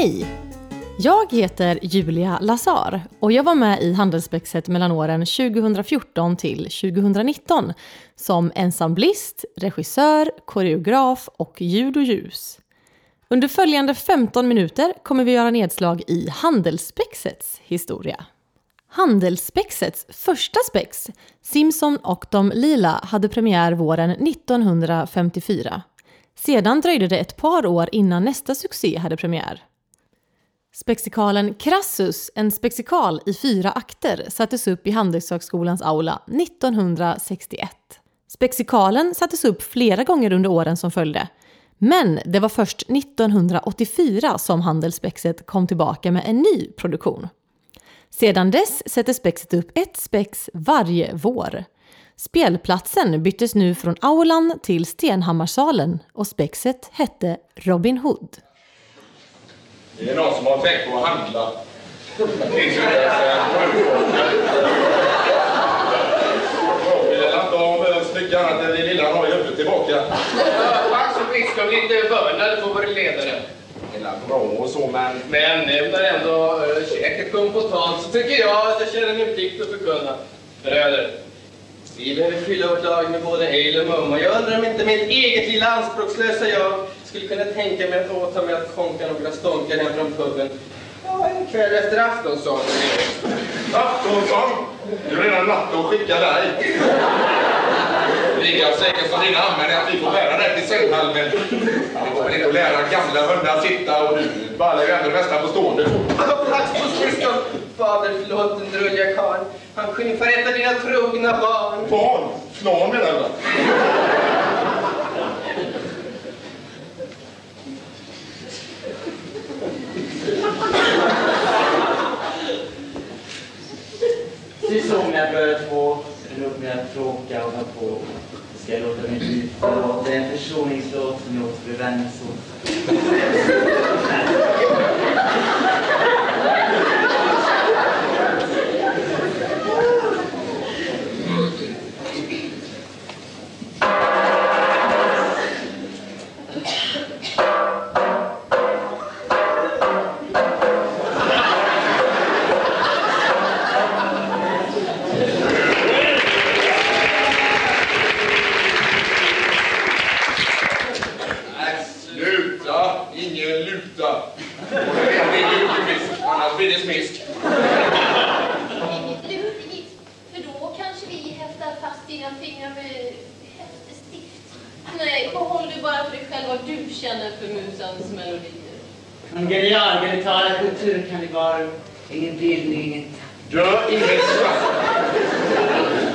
Hej! Jag heter Julia Lazar och jag var med i Handelsspexet mellan åren 2014 till 2019 som ensamblist, regissör, koreograf och ljud och ljus. Under följande 15 minuter kommer vi göra nedslag i Handelsspexets historia. Handelsspexets första spex, Simpson och de lila, hade premiär våren 1954. Sedan dröjde det ett par år innan nästa succé hade premiär. Spexikalen Crassus, en spexikal i fyra akter, sattes upp i Handelshögskolans aula 1961. Spexikalen sattes upp flera gånger under åren som följde. Men det var först 1984 som Handelsspexet kom tillbaka med en ny produktion. Sedan dess sätter spexet upp ett spex varje vår. Spelplatsen byttes nu från aulan till Stenhammarsalen och spexet hette Robin Hood. Det är någon som har tänkt på att handla. Vi lär inte ha mycket annat än det lilla han har i huvudet tillbaka. Tack så friska och lite bönor får vår ledare. Det är bra och så men... Men när ändå käket kom på tal så tycker jag att jag känner min plikt att förkunna. Bröder, vi behöver fylla vårt lag med både ale och mum och jag undrar om inte mitt eget lilla anspråkslösa jag skulle kunna tänka mig att åta mig att konka några stånkar hem från puben. Ja, en kväll efter aftonsång. Aftonsång? Det är redan natt att skicka dig. Lika säkert som dina anmälningar att vi får bära dig till sänghalmen. Det går väl inte att lära gamla hundar sitta och du ballar ju ändå det mesta på stående fot. Tack syskon! Fader, förlåt den drulliga karln. Han skymfar ett av dina trogna barn. Barn? Flan menar du? Säsongen börjar två, upp med att tråka och ta på. Ska jag låta mig bli förlåt. Det är en försoningslåt som jag så. Fingrar med häftestift. Nej, behåll du bara för dig själv vad du känner för musens melodier. En genial genital kulturkannibal. Ingen bildning, inget Dö inget skratt.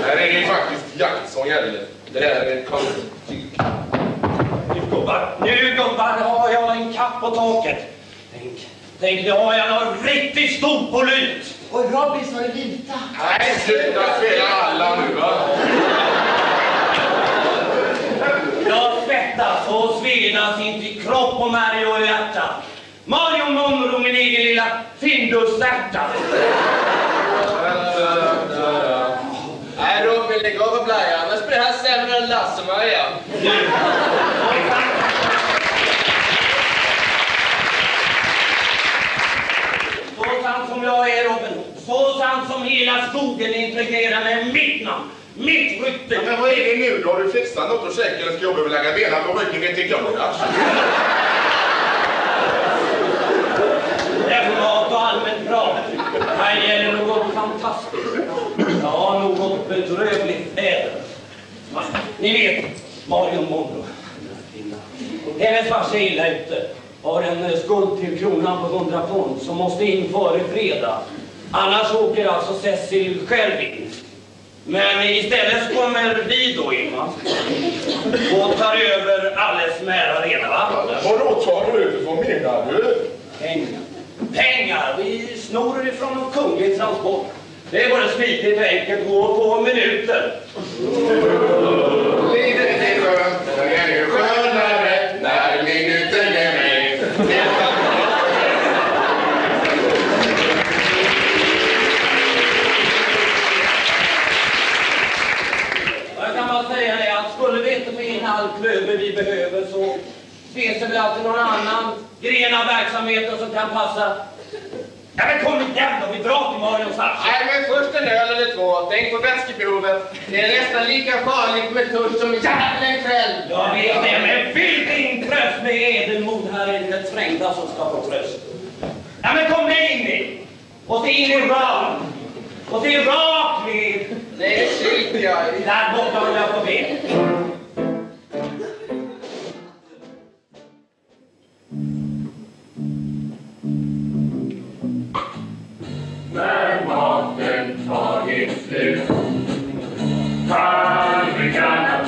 Här är det ju faktiskt jakt som gäller. Det där är konstigt. Nu gubbar, nu gubbar har jag en kapp på taket. Tänk, tänk nu har jag något riktigt stort på lynt. Och Robin sa det luta. Nej, sluta spela alla nu va. Jag och svedas intill kropp och märg och hjärta. Mario Monro, min egen lilla Findus-ärta. Nej, Robin, lägg av och blaja, annars blir det här sämre än Lasse-Maja. Så sant som jag är Robin, så sant som hela skogen är impregnerad med mitt namn, mitt rykte. Ja, men vad är det nu då? Har du fixat något käka eller ska jag behöva lägga benen på ryggen ner till Claudas? Referat och allmänt prat. Här gäller något fantastiskt. Ja, något bedrövligt väder. Ni vet, Marion Monroe. Hennes farsa är illa ute. Har en eh, skuld till kronan på 100 pund som måste in före fredag. Annars åker alltså Cecil själv in. Men istället så kommer vi då in va? och tar över alles med alla reda va? Vadå tar du ut? Vad menar du? Pengar. Pengar! Vi snor ifrån någon kunglig transport. Det är både smidigt och enkelt, går på minuter. Livet är skönt, men det är ännu skönare när minuten är med. Jag kan bara säga det att skulle vi inte få in all klöver vi behöver så finns det väl alltid någon annan gren av verksamheten som kan passa? Ja men kom igen då, vi drar till Marions. Nej, men först en öl eller två. Tänk på vätskebehovet. Det är nästan lika farligt med törst som djävulen själv. Jag vet det, men fyll din tröst med edelmod. Här är det trängda som ska få tröst. Ja men kom med in i. Och se in i ram. Och se rakt ner. Nej, det skiter jag i. Där borta håller jag på ben. Time we Tag i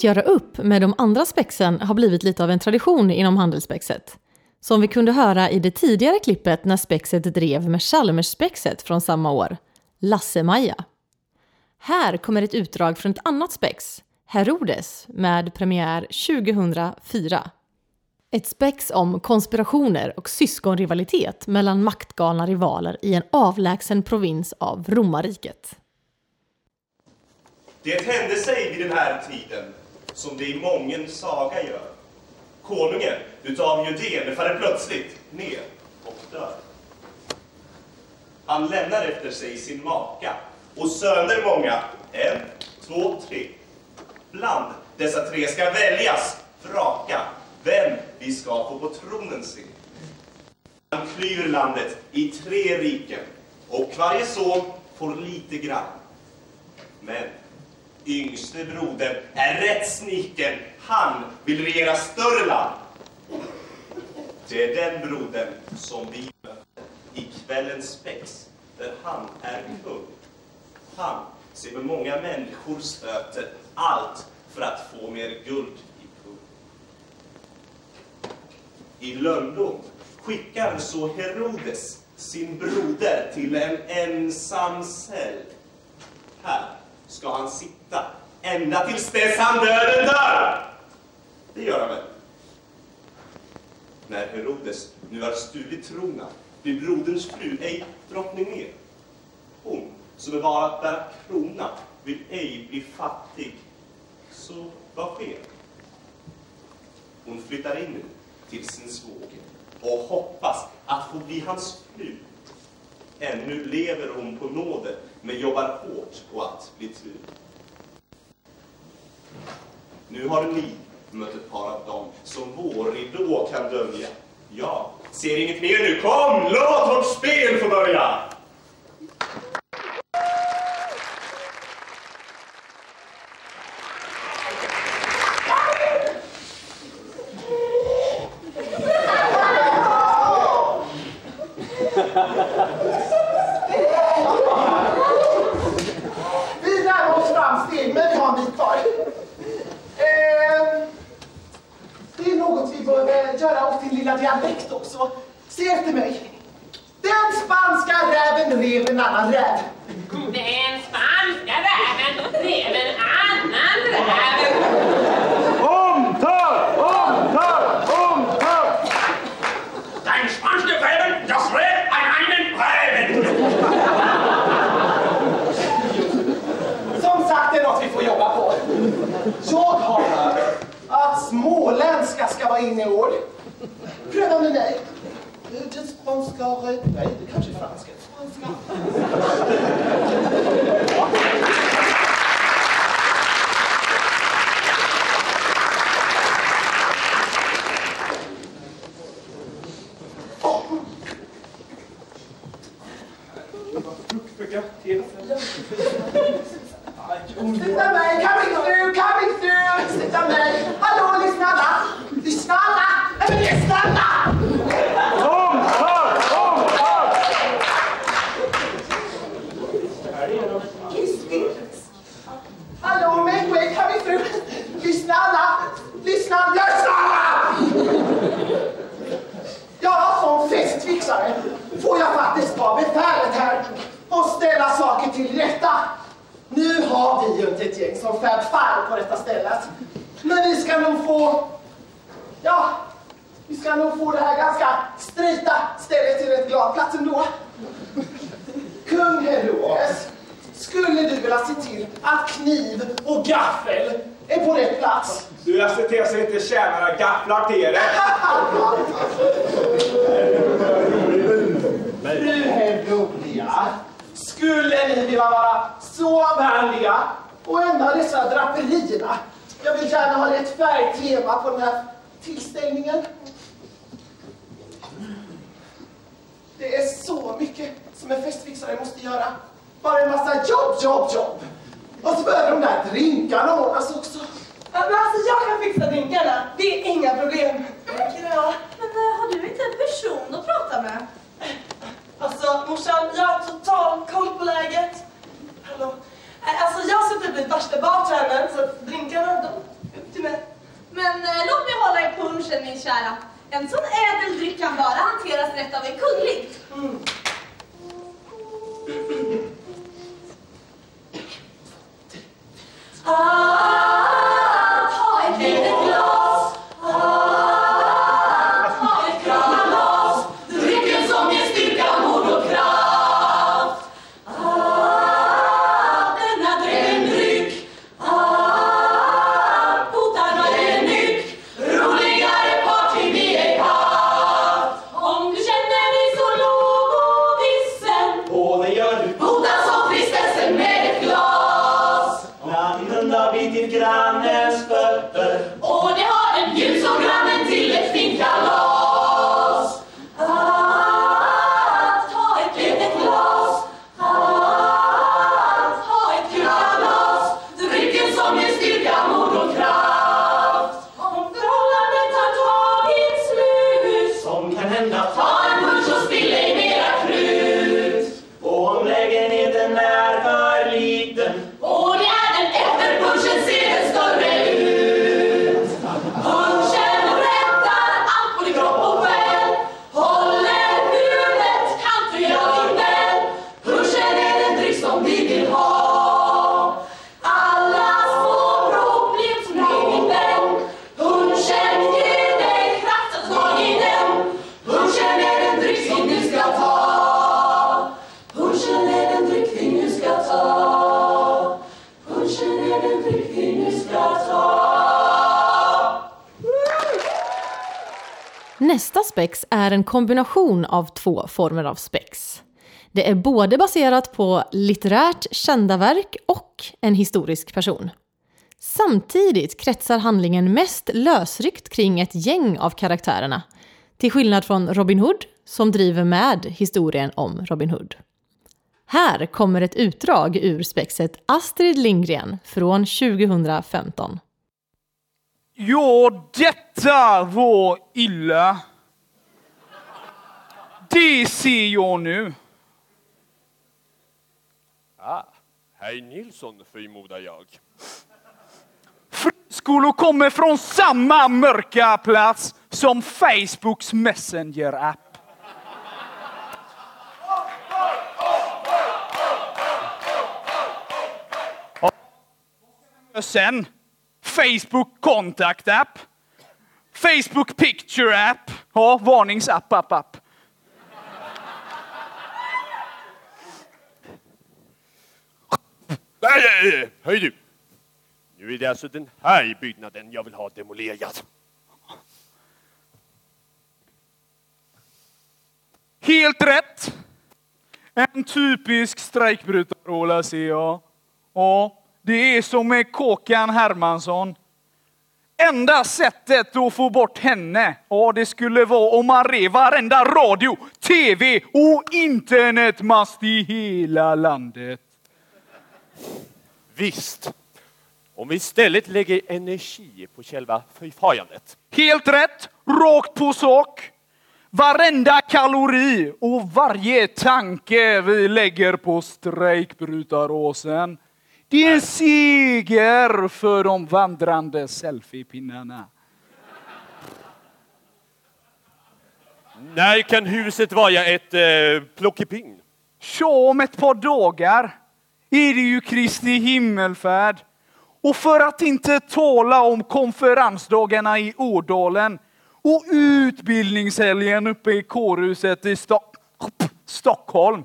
Att göra upp med de andra spexen har blivit lite av en tradition inom handelsspexet. Som vi kunde höra i det tidigare klippet när spexet drev med Chalmersspexet från samma år, Lasse-Maja. Här kommer ett utdrag från ett annat spex, Herodes, med premiär 2004. Ett spex om konspirationer och syskonrivalitet mellan maktgalna rivaler i en avlägsen provins av romarriket. Det hände sig vid den här tiden, som det i mången saga gör. Konungen utav Judeen faller plötsligt ner och dör. Han lämnar efter sig sin maka och söner många, en, två, tre. Bland dessa tre ska väljas, vraka, vem vi ska få på tronen se. Han klyver landet i tre riken och varje son får lite grann. Men yngste brodern är rätt sniken. Han vill regera större land. Det är den brodern som vi möter i kvällens spex, där han är kung. Han ser med många människor stöter allt för att få mer guld i pung. I lönndom skickar så Herodes sin broder till en ensam cell. Här ska han sitta ända tills dess han döden dör. Det gör han väl? När Herodes nu har stulit trona blir broderns fru ej drottning mer. Hon som är bara att bära krona vill ej bli fattig. Så vad sker? Hon flyttar in nu till sin svåger och hoppas att få bli hans fru. Ännu lever hon på nåde, men jobbar hårt på att bli tru. Nu har ni mött ett par av dem som vår ridå kan dölja. Ja, ser inget mer nu. Kom, låt vårt spel få börja! Är på rätt plats? Du, jag ser till så inte tjänarna gafflar till det. Fru Herodia, skulle ni vilja vara så vänliga och ändra dessa draperierna? Jag vill gärna ha ett färgtema på den här tillställningen. Det är så mycket som en festfixare måste göra. Bara en massa jobb, jobb, jobb. Och så behöver de där drinkarna ordnas också. Ja, men alltså jag kan fixa drinkarna. Det är inga problem. Ja. Men eh, har du inte en person att prata med? Alltså morsan, jag har total koll på läget. Hallå? Eh, Alltså jag ska typ bli värsta bartendern så drinkarna, de är upp till mig. Men eh, låt mig hålla i punchen min kära. En sån ädel dryck kan bara hanteras rätt av en kunglig. Ah, spex är en kombination av två former av spex. Det är både baserat på litterärt kända verk och en historisk person. Samtidigt kretsar handlingen mest lösryckt kring ett gäng av karaktärerna, till skillnad från Robin Hood som driver med historien om Robin Hood. Här kommer ett utdrag ur spexet Astrid Lindgren från 2015. Ja, detta var illa. Det ser jag nu. Ah, hej Nilsson förmodar jag. Friskolor kommer från samma mörka plats som Facebooks Messenger-app. Och Sen Facebook Contact App. Facebook Picture App. Ja, varningsapp, app, app. Nej, nej, nej, höj du! Nu är det alltså den här byggnaden jag vill ha demolerad. Helt rätt! En typisk strejkbrytarrola ser jag. Ja, det är som med Kåkan Hermansson. Enda sättet att få bort henne, ja det skulle vara om man rev varenda radio, tv och internetmast i hela landet. Visst. Om vi istället lägger energi på själva förfarandet. Helt rätt, rakt på sak. Varenda kalori och varje tanke vi lägger på strejkbrytaråsen. Det är en seger för de vandrande selfiepinnarna. När kan huset vara ett eh, plockepinn? Så om ett par dagar är det ju Kristi himmelfärd. Och för att inte tala om konferensdagarna i Ådalen och utbildningshelgen uppe i kårhuset i Stock Stockholm.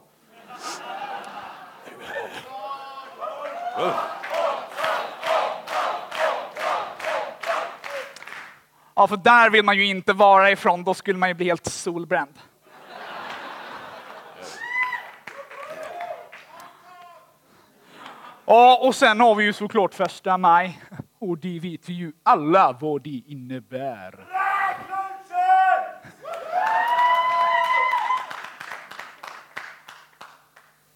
Ja, för där vill man ju inte vara ifrån, då skulle man ju bli helt solbränd. Ja, och sen har vi ju såklart första maj. Och det vet vi ju alla vad det innebär.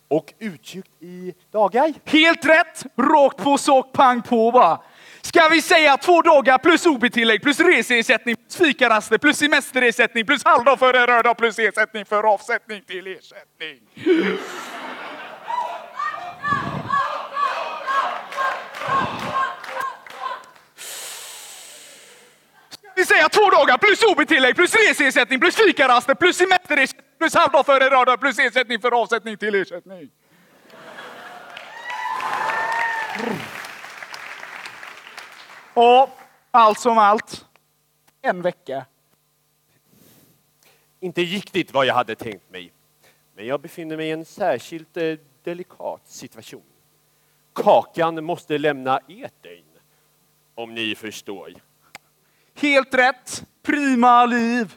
Och uttryckt i dagar? Helt rätt! Rakt på sak, pang på bara. Ska vi säga två dagar plus OB-tillägg plus reseersättning plus fikaraster plus semesterersättning plus halvdag för en röd dag plus ersättning för avsättning till ersättning. Vill säga två dagar plus OB-tillägg plus reseersättning plus fikaraster plus semesterersättning plus halvdag för en dag plus ersättning för avsättning till ersättning. Och allt som allt. En vecka. Inte riktigt vad jag hade tänkt mig. Men jag befinner mig i en särskilt eh, delikat situation. Kakan måste lämna etern. Om ni förstår. Helt rätt. Prima liv.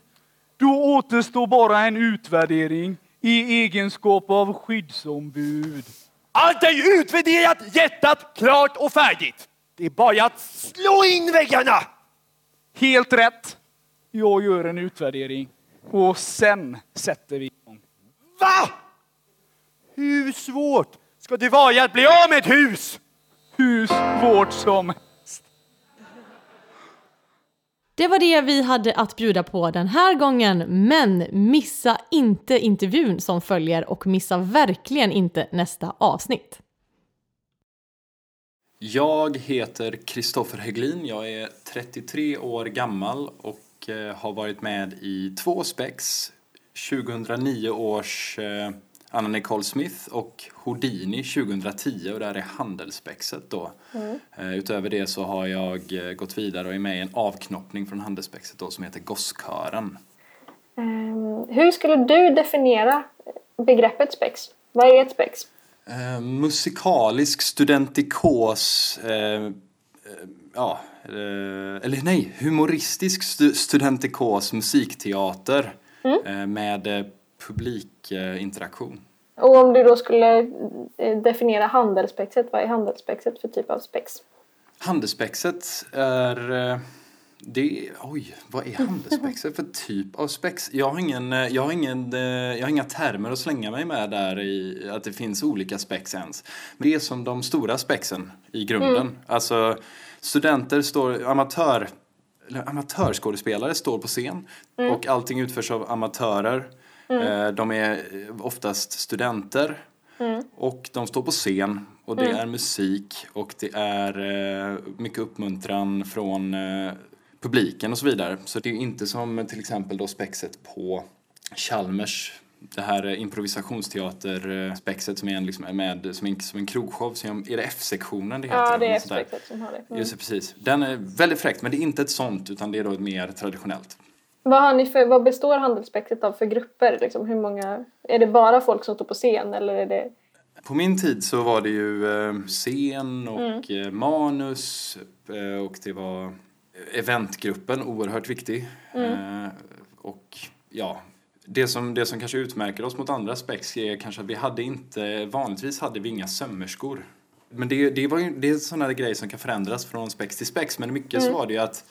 Då återstår bara en utvärdering i egenskap av skyddsombud. Allt är utvärderat, jättat, klart och färdigt. Det är bara att slå in väggarna! Helt rätt. Jag gör en utvärdering. Och sen sätter vi igång. Va? Hur svårt ska det vara att bli av med ett hus? Hur svårt som. Det var det vi hade att bjuda på den här gången, men missa inte intervjun som följer och missa verkligen inte nästa avsnitt. Jag heter Kristoffer Hägglin. Jag är 33 år gammal och eh, har varit med i två spex. 2009 års eh, Anna Nicole Smith och Houdini 2010 och det här är Handelsspexet då. Mm. Eh, Utöver det så har jag eh, gått vidare och är med i en avknoppning från Handelsspexet då som heter Gosskören. Ehm, hur skulle du definiera begreppet spex? Vad är ett spex? Eh, musikalisk studentikos, eh, eh, ja, eller nej, humoristisk stu studentikos musikteater Mm. med publikinteraktion. Och om du då skulle eh, definiera handelspexet, vad är handelspexet för typ av spex? Handelsspexet är... eh, Det, oj, vad är handelsspexet för typ av spex? Jag har, ingen, eh, jag, har ingen, jag har inga termer att slänga mig med där i att det finns olika spex ens. Men det är som de stora spexen i grunden. Mm. Alltså studenter står, amatör, amatörskådespelare står på scen Mm. och allting utförs av amatörer. Mm. Eh, De är oftast studenter Mm. och de står på scen och det Mm. är musik och det är eh, mycket uppmuntran från eh, publiken och så vidare. Så det är inte som till exempel då spexet på Chalmers det här eh, improvisationsteater-spexet som är en, liksom, med, som en, som en krogshow. Som är det F-sektionen det heter? Ja, det är. F-spexet som har det. Mm. Just det, precis. Den är väldigt fräckt, men det är inte ett sånt utan det är då ett mer traditionellt. Vad, har ni för, vad består handelsspexet av för grupper? Liksom, hur många, är det bara folk som står på scen eller är det... På min tid så var det ju eh, scen och Mm. eh, manus eh, och det var eventgruppen, oerhört viktig. Mm. Och ja, det som, det som kanske utmärker oss mot andra spex är kanske att vi hade inte, vanligtvis hade vi inga sömmerskor. Men det, det, var ju, det är sådana där grejer som kan förändras från spex till spex. Men mycket så Mm. var det ju att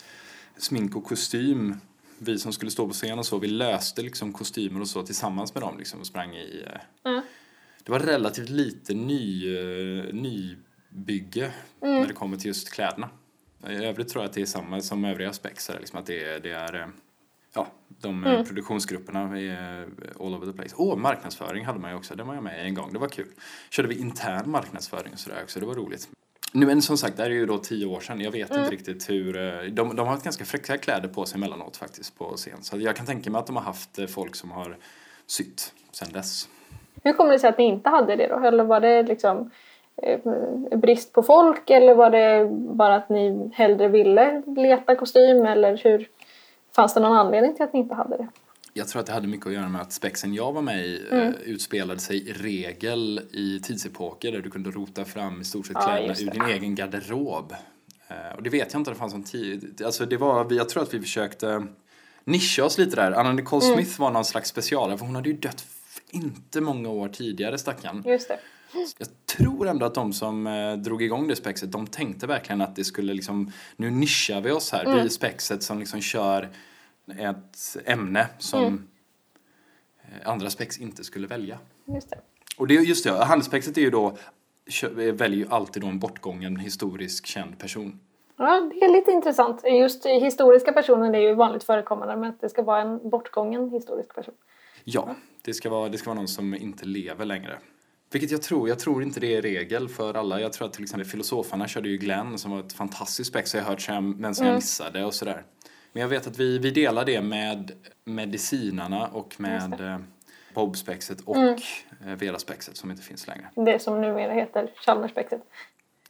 smink och kostym, vi som skulle stå på scen och så, vi löste liksom kostymer och så tillsammans med dem liksom och sprang i eh, Mm. det var relativt lite ny, eh, nybygge Mm. när det kommer till just kläderna. I övrigt tror jag att det är samma som övriga spexare, liksom att det är, det är eh, ja, de Mm. produktionsgrupperna är all over the place. Åh, marknadsföring hade man ju också, det var jag med i en gång, det var kul. Körde vi intern marknadsföring och sådär också, det var roligt. Nu, men som sagt, det här är ju då tio år sedan. Jag vet Mm. inte riktigt hur... eh, De, de har haft ganska fräcka kläder på sig emellanåt faktiskt på scen. Så jag kan tänka mig att de har haft eh, folk som har sytt sedan dess. Hur kommer det sig att ni inte hade det då? Eller var det liksom eh, brist på folk eller var det bara att ni hellre ville leta kostym eller hur? Fanns det någon anledning till att ni inte hade det? Jag tror att det hade mycket att göra med att spexen jag var med i Mm. eh, utspelade sig i regel i tidsepoker där du kunde rota fram i stort sett Ja, kläderna ur din egen garderob. Eh, och det vet jag inte om det fanns någon tid. Alltså det var, jag tror att vi försökte nischa oss lite där. Anna Nicole Mm. Smith var någon slags specialare för hon hade ju dött inte många år tidigare stackarn. Just det. Jag tror ändå att de som eh, drog igång det spexet, de tänkte verkligen att det skulle liksom, nu nischar vi oss här, Mm. vi spexet som liksom kör ett ämne som Mm. eh, andra spex inte skulle välja. Just det. Och det är just det, handelsspexet är ju då, väljer ju alltid då en bortgången historisk känd person. Ja, det är lite intressant. Just historiska personer är ju vanligt förekommande men att det ska vara en bortgången historisk person. Ja, det ska vara, det ska vara någon som inte lever längre. Vilket jag tror, jag tror inte det är regel för alla. Jag tror att till exempel filosofarna körde ju Glenn som var ett fantastiskt spex jag hört men som jag Mm. missade och sådär. Men jag vet att vi, vi delar det med medicinarna och med eh, Bob-spexet och Mm. eh, Vera-spexet som inte finns längre. Det som numera heter Chalmerspexet.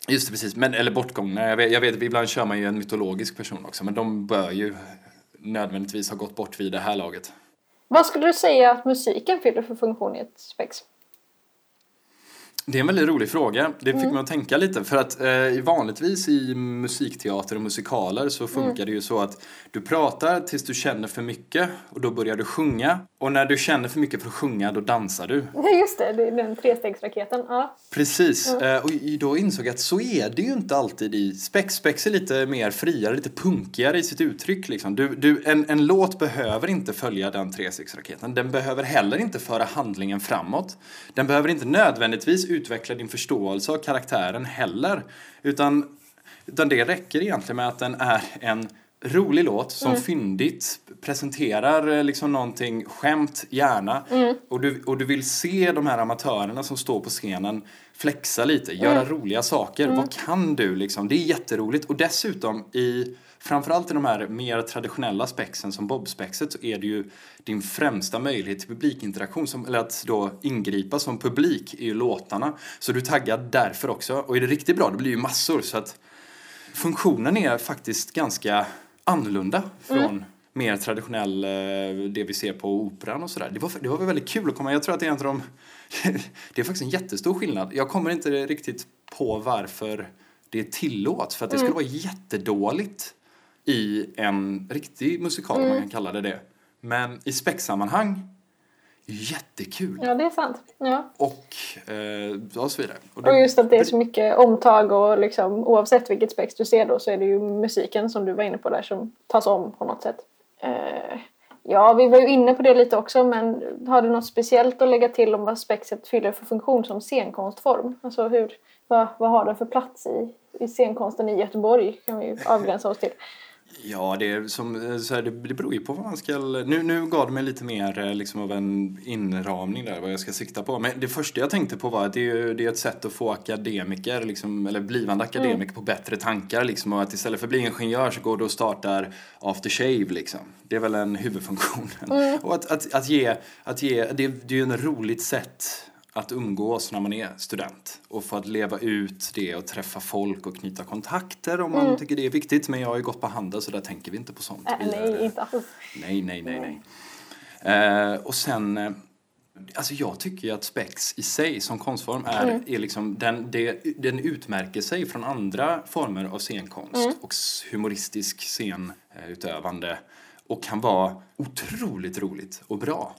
Just det, precis. Men, eller bortgångna. Jag vet, jag vet, ibland kör man ju en mytologisk person också, men de bör ju nödvändigtvis ha gått bort vid det här laget. Vad skulle du säga att musiken fyller för funktion i ett spex? Det är en väldigt rolig fråga. Det fick Mm. mig att tänka lite. För att eh, vanligtvis i musikteater och musikaler så funkar Mm. det ju så att du pratar tills du känner för mycket och då börjar du sjunga. Och när du känner för mycket för att sjunga då dansar du. Just det, det är den trestegsraketen. Ja. Precis, Mm. eh, och då insåg jag att så är det ju inte alltid i Spex. Spex är lite mer friare, lite punkigare i sitt uttryck. Liksom. Du, du, en, en låt behöver inte följa den trestegsraketen. Den behöver heller inte föra handlingen framåt. Den behöver inte nödvändigtvis utveckla din förståelse av karaktären heller. Utan, utan det räcker egentligen med att den är en rolig låt som Mm. fyndigt presenterar eh, liksom någonting, skämt gärna. Mm. Och, du, och du vill se de här amatörerna som står på scenen flexa lite, göra Mm. roliga saker. Mm. Vad kan du liksom? Det är jätteroligt. Och dessutom i framförallt i de här mer traditionella spexen som Bob-spexet så är det ju din främsta möjlighet till publikinteraktion, som, eller att då ingripa som publik är ju låtarna. Så du taggar därför också. Och är det riktigt bra, det blir ju massor. Så att funktionen är faktiskt ganska annorlunda från Mm. mer traditionell, eh, det vi ser på operan och sådär. Det var, det var väldigt kul att komma, jag tror att det är en av de, det är faktiskt en jättestor skillnad. Jag kommer inte riktigt på varför det tillåts, för att det skulle Mm. vara jättedåligt i en riktig musikal, om man Mm. kan kalla det det. Men i spexsammanhang, jättekul. Ja, det är sant. Ja. Och, eh, och så vidare. Och Och just att det är så mycket omtag och liksom, oavsett vilket spex du ser då så är det ju musiken som du var inne på där som tas om på något sätt. Eh, ja, vi var ju inne på det lite också men har du något speciellt att lägga till om vad spexet fyller för funktion som scenkonstform? Alltså hur, vad, vad har det för plats i, i scenkonsten i Göteborg kan vi ju avgränsa oss till. Ja, det, är som, så här, det, det beror ju på vad man ska... Nu, nu gav det mig lite mer eh, liksom, av en inramning där, vad jag ska sikta på. Men det första jag tänkte på var att det är, det är ett sätt att få akademiker, liksom, eller blivande akademiker, Mm. på bättre tankar. Liksom, och att istället för att bli ingenjör så går du och startar after shave. Liksom. Det är väl en huvudfunktion. Mm. Och att, att, att ge, att ge det, det är ju en roligt sätt att umgås när man är student och få att leva ut det och träffa folk och knyta kontakter om man Mm. tycker det är viktigt. Men jag har ju gått på handel så där tänker vi inte på sånt. Äh, nej, inte alls. nej, nej, nej. nej. Eh, och sen, eh, alltså jag tycker ju att spex i sig som konstform är, Mm. är liksom, den, det, den utmärker sig från andra former av scenkonst Mm. och humoristisk scenutövande och kan vara otroligt roligt och bra.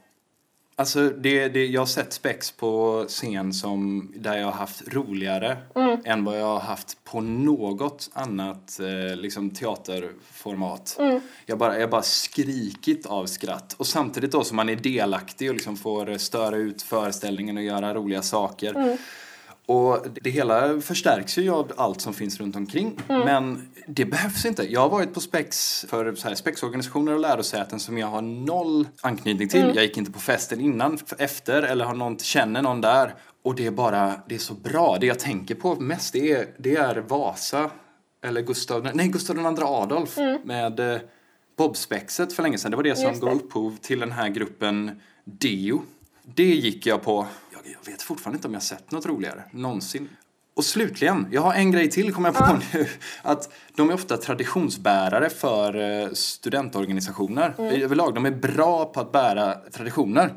Alltså det, det, jag har sett spex på scen som, där jag har haft roligare Mm. än vad jag har haft på något annat eh, liksom teaterformat. Mm. Jag bara, jag bara skrikit av skratt. Och samtidigt då som man är delaktig och liksom får störa ut föreställningen och göra roliga saker. Mm. Och det hela förstärks ju av allt som finns runt omkring. Mm. Men det behövs inte. Jag har varit på spex för så här, spexorganisationer och lärosäten som jag har noll anknytning till. Mm. Jag gick inte på festen innan, efter eller har någon, känner någon där. Och det är bara, det är så bra. Det jag tänker på mest det är, det är Vasa eller Gustav, nej Gustav II Adolf Mm. med eh, Bobspexet för länge sedan. Det var det som Just gav upphov till den här gruppen Dio. Det gick jag på. Jag, vet fortfarande inte om jag sett något roligare någonsin. Och slutligen, jag har en grej till kommer jag på nu. Att de är ofta traditionsbärare för eh, studentorganisationer. Mm. Överlag, de är bra på att bära traditioner.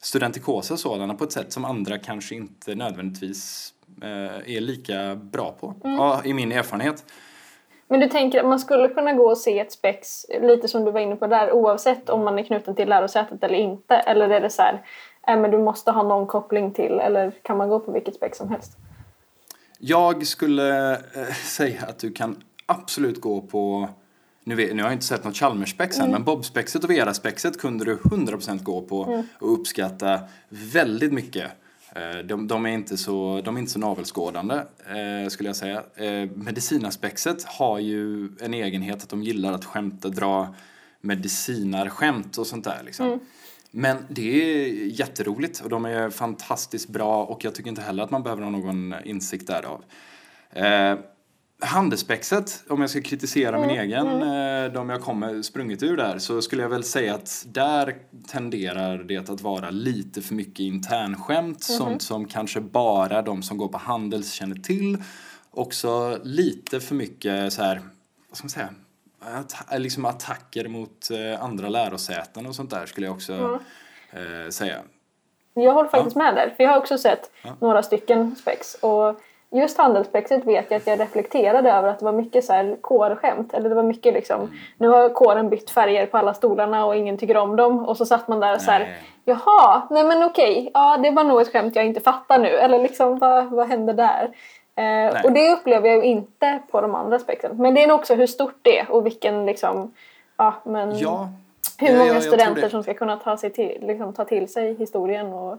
Studentikosa och sådana på ett sätt som andra kanske inte nödvändigtvis eh, är lika bra på. Mm. Ja, I min erfarenhet. Men du tänker att man skulle kunna gå och se ett spex, lite som du var inne på där, oavsett om man är knuten till lärosätet eller inte? Eller är det så här, äh, men du måste ha någon koppling till, eller kan man gå på vilket spex som helst? Jag skulle eh, säga att du kan absolut gå på nu, vet, nu har jag inte sett något Chalmersspex än, Mm. men Bobspexet och Vera-spexet kunde du 100% gå på Mm. och uppskatta väldigt mycket. Eh, De, de, är inte så, de är inte så navelskådande, eh, skulle jag säga. Eh, Medicinaspexet har ju en egenhet att de gillar att skämta, dra medicinarskämt och sånt där. Liksom. Mm. Men det är jätteroligt och de är fantastiskt bra och jag tycker inte heller att man behöver ha någon insikt därav. Eh, Handelsspexet, om jag ska kritisera min Mm, egen, mm. eh, de jag kommer sprungit ur där, så skulle jag väl säga att där tenderar det att vara lite för mycket internskämt, Mhm. sånt som kanske bara de som går på Handels känner till. Också lite för mycket så här, vad ska man säga, att, liksom attacker mot eh, andra lärosäten och sånt där skulle jag också Mm. eh, säga. Jag håller faktiskt med där, för jag har också sett Ja. några stycken spex. Och just handelsspexet vet jag att jag reflekterade över att det var mycket så här kårskämt. Eller det var mycket liksom, nu har kåren bytt färger på alla stolarna och ingen tycker om dem. Och så satt man där och så här, Nej. jaha, nej men okej, ja det var nog ett skämt jag inte fattar nu. Eller liksom, vad, vad hände där? Eh, och det upplever jag ju inte på de andra spexen. Men det är nog också hur stort det är och vilken liksom, ja men Ja. hur många ja, jag studenter som ska kunna ta, sig till, liksom, ta till sig historien. Och,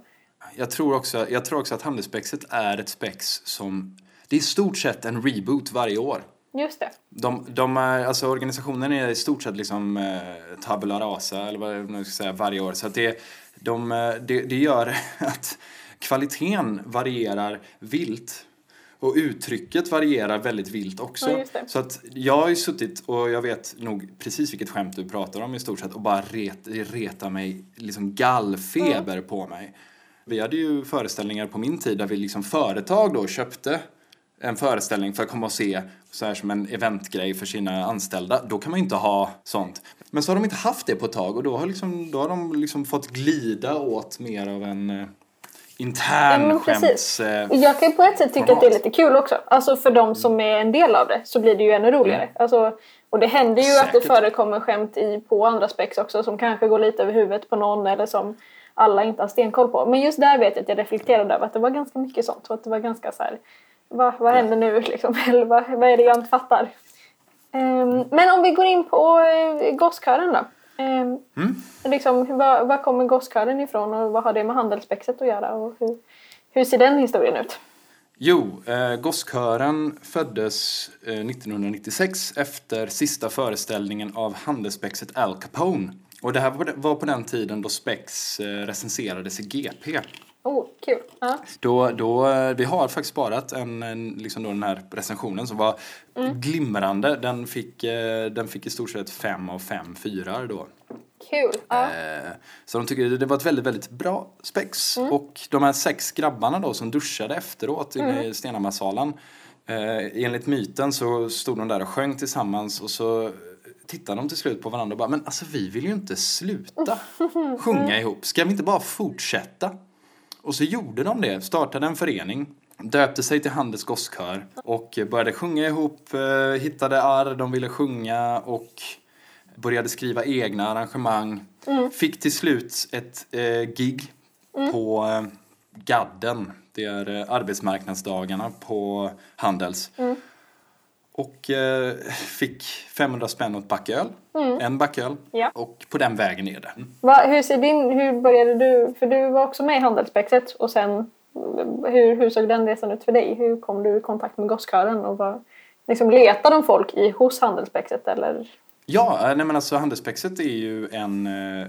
Jag tror, också, jag tror också att Handelsspexet är ett spex som... Det är i stort sett en reboot varje år. just det. De, de är, alltså organisationen är i stort sett liksom eh, tabula rasa, eller vad man ska säga, varje år. Så att det, de, eh, det, det gör att kvaliteten varierar vilt. Och uttrycket varierar väldigt vilt också. Ja. Så att jag har ju suttit och jag vet nog precis vilket skämt du pratar om i stort sett och bara ret, reta mig, liksom gallfeber Mm. på mig. Vi hade ju föreställningar på min tid där vi liksom företag då köpte en föreställning för att komma och se så här som en eventgrej för sina anställda. Då kan man ju inte ha sånt. Men så har de inte haft det på ett tag och då har, liksom, då har de liksom fått glida åt mer av en eh, intern precis. skämts... Jag kan på ett sätt tycka att det är lite kul också. Alltså för de som är en del av det så blir det ju ännu roligare. Alltså, och det händer ju att det Säkert. förekommer skämt i, på andra spex också som kanske går lite över huvudet på någon eller som alla inte har stenkoll på. Men just där vet jag att jag reflekterade över att det var ganska mycket sånt. Och att det var ganska så här, vad, vad händer nu liksom? Eller vad, vad är det jag inte fattar? Ehm, men om vi går in på uh, gosskören då. Ehm, liksom, var, var kommer gosskören ifrån och vad har det med handelsspexet att göra? Och hur, hur ser den historien ut? Jo, eh, Gosskören föddes eh, 1996 efter sista föreställningen av handelsspexet Al Capone. Och det här var- var på den tiden då Spex eh, recenserades i GP. Oh, kul. Ja. Då, då, vi har faktiskt sparat en, en, liksom då den här recensionen som var Mm. glimrande. Den fick, eh, den fick i stort sett fem av fem fyrar då. Kul. Eh, Så de tycker det var ett väldigt, väldigt bra spex. Mm. Och de här sex grabbarna då som duschade efteråt inne Mm. i Stenhammarsalen. Eh, enligt myten så stod de där och sjöng tillsammans och så tittade de till slut på varandra och bara men alltså vi vill ju inte sluta sjunga ihop. Ska vi inte bara fortsätta? Och så gjorde de det, startade en förening, döpte sig till Handels gosskör och började sjunga ihop, eh, hittade arr de ville sjunga och började skriva egna arrangemang. Mm. Fick till slut ett eh, gig Mm. på eh, Gadden, det är eh, arbetsmarknadsdagarna på Handels. Mm. Och eh, fick 500 spänn åt backöl, Mm. en backöl. Ja. Och på den vägen är det. Va, hur, ser din, hur började du, för du var också med i Handelsspexet och sen hur, hur såg den resan ut för dig? Hur kom du i kontakt med gosskören och vad, liksom, letade de folk i, hos Handelsspexet eller? Ja, eh, nej men alltså Handelspexet är ju en... Eh,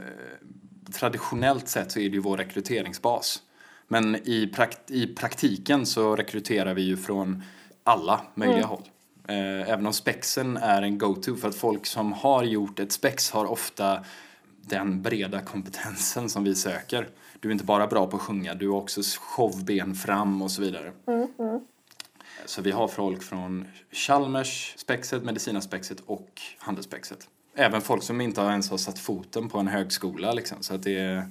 traditionellt sett så är det ju vår rekryteringsbas. Men i, prakt, i praktiken så rekryterar vi ju från alla möjliga Mm. håll. Eh, även om spexen är en go-to för att folk som har gjort ett spex har ofta den breda kompetensen som vi söker. Du är inte bara bra på att sjunga, du har också showben fram och så vidare. Mm, mm. Så vi har folk från Chalmers, spexet, Medicinaspexet och Handelsspexet. Även folk som inte ens har satt foten på en högskola. Liksom. Så att det, är,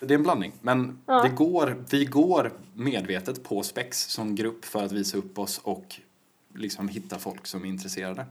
det är en blandning. Men Ja. det går, vi går medvetet på spex som grupp för att visa upp oss och liksom hitta folk som är intresserade.